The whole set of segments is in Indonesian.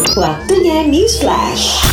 Waktunya News Flash.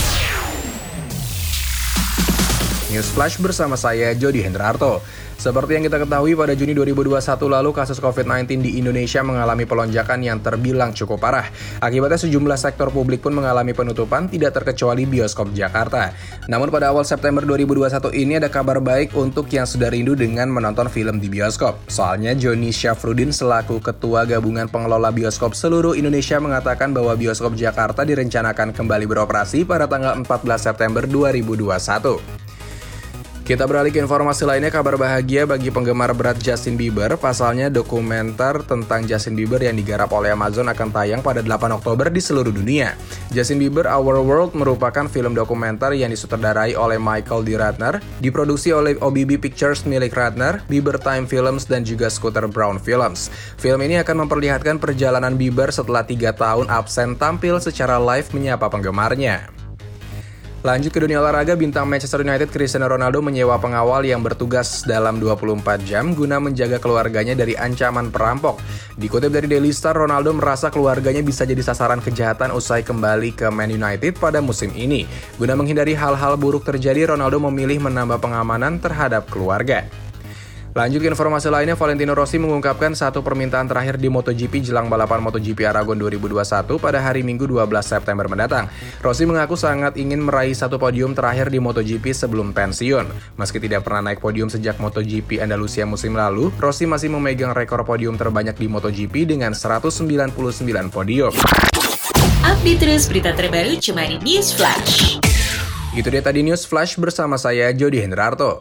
News Flash bersama saya Jody Hendrarto. Seperti yang kita ketahui pada Juni 2021 lalu kasus COVID-19 di Indonesia mengalami pelonjakan yang terbilang cukup parah. Akibatnya sejumlah sektor publik pun mengalami penutupan tidak terkecuali bioskop Jakarta. Namun pada awal September 2021 ini ada kabar baik untuk yang sudah rindu dengan menonton film di bioskop. Soalnya Joni Syafrudin selaku Ketua Gabungan Pengelola Bioskop seluruh Indonesia mengatakan bahwa bioskop Jakarta direncanakan kembali beroperasi pada tanggal 14 September 2021. Kita beralih ke informasi lainnya, kabar bahagia bagi penggemar berat Justin Bieber. Pasalnya dokumenter tentang Justin Bieber yang digarap oleh Amazon akan tayang pada 8 Oktober di seluruh dunia. Justin Bieber Our World merupakan film dokumenter yang disutradarai oleh Michael D. Ratner, diproduksi oleh OBB Pictures milik Ratner, Bieber Time Films, dan juga Scooter Brown Films. Film ini akan memperlihatkan perjalanan Bieber setelah tiga tahun absen tampil secara live menyapa penggemarnya. Lanjut ke dunia olahraga, bintang Manchester United Cristiano Ronaldo menyewa pengawal yang bertugas dalam 24 jam guna menjaga keluarganya dari ancaman perampok. Dikutip dari Daily Star, Ronaldo merasa keluarganya bisa jadi sasaran kejahatan usai kembali ke Man United pada musim ini. Guna menghindari hal-hal buruk terjadi, Ronaldo memilih menambah pengamanan terhadap keluarga. Lanjut ke informasi lainnya, Valentino Rossi mengungkapkan satu permintaan terakhir di MotoGP jelang balapan MotoGP Aragon 2021 pada hari Minggu 12 September mendatang. Rossi mengaku sangat ingin meraih satu podium terakhir di MotoGP sebelum pensiun. Meski tidak pernah naik podium sejak MotoGP Andalusia musim lalu, Rossi masih memegang rekor podium terbanyak di MotoGP dengan 199 podium. Update terus berita terbaru cuma di News Flash. Itu dia tadi News Flash bersama saya Jody Hendrarto.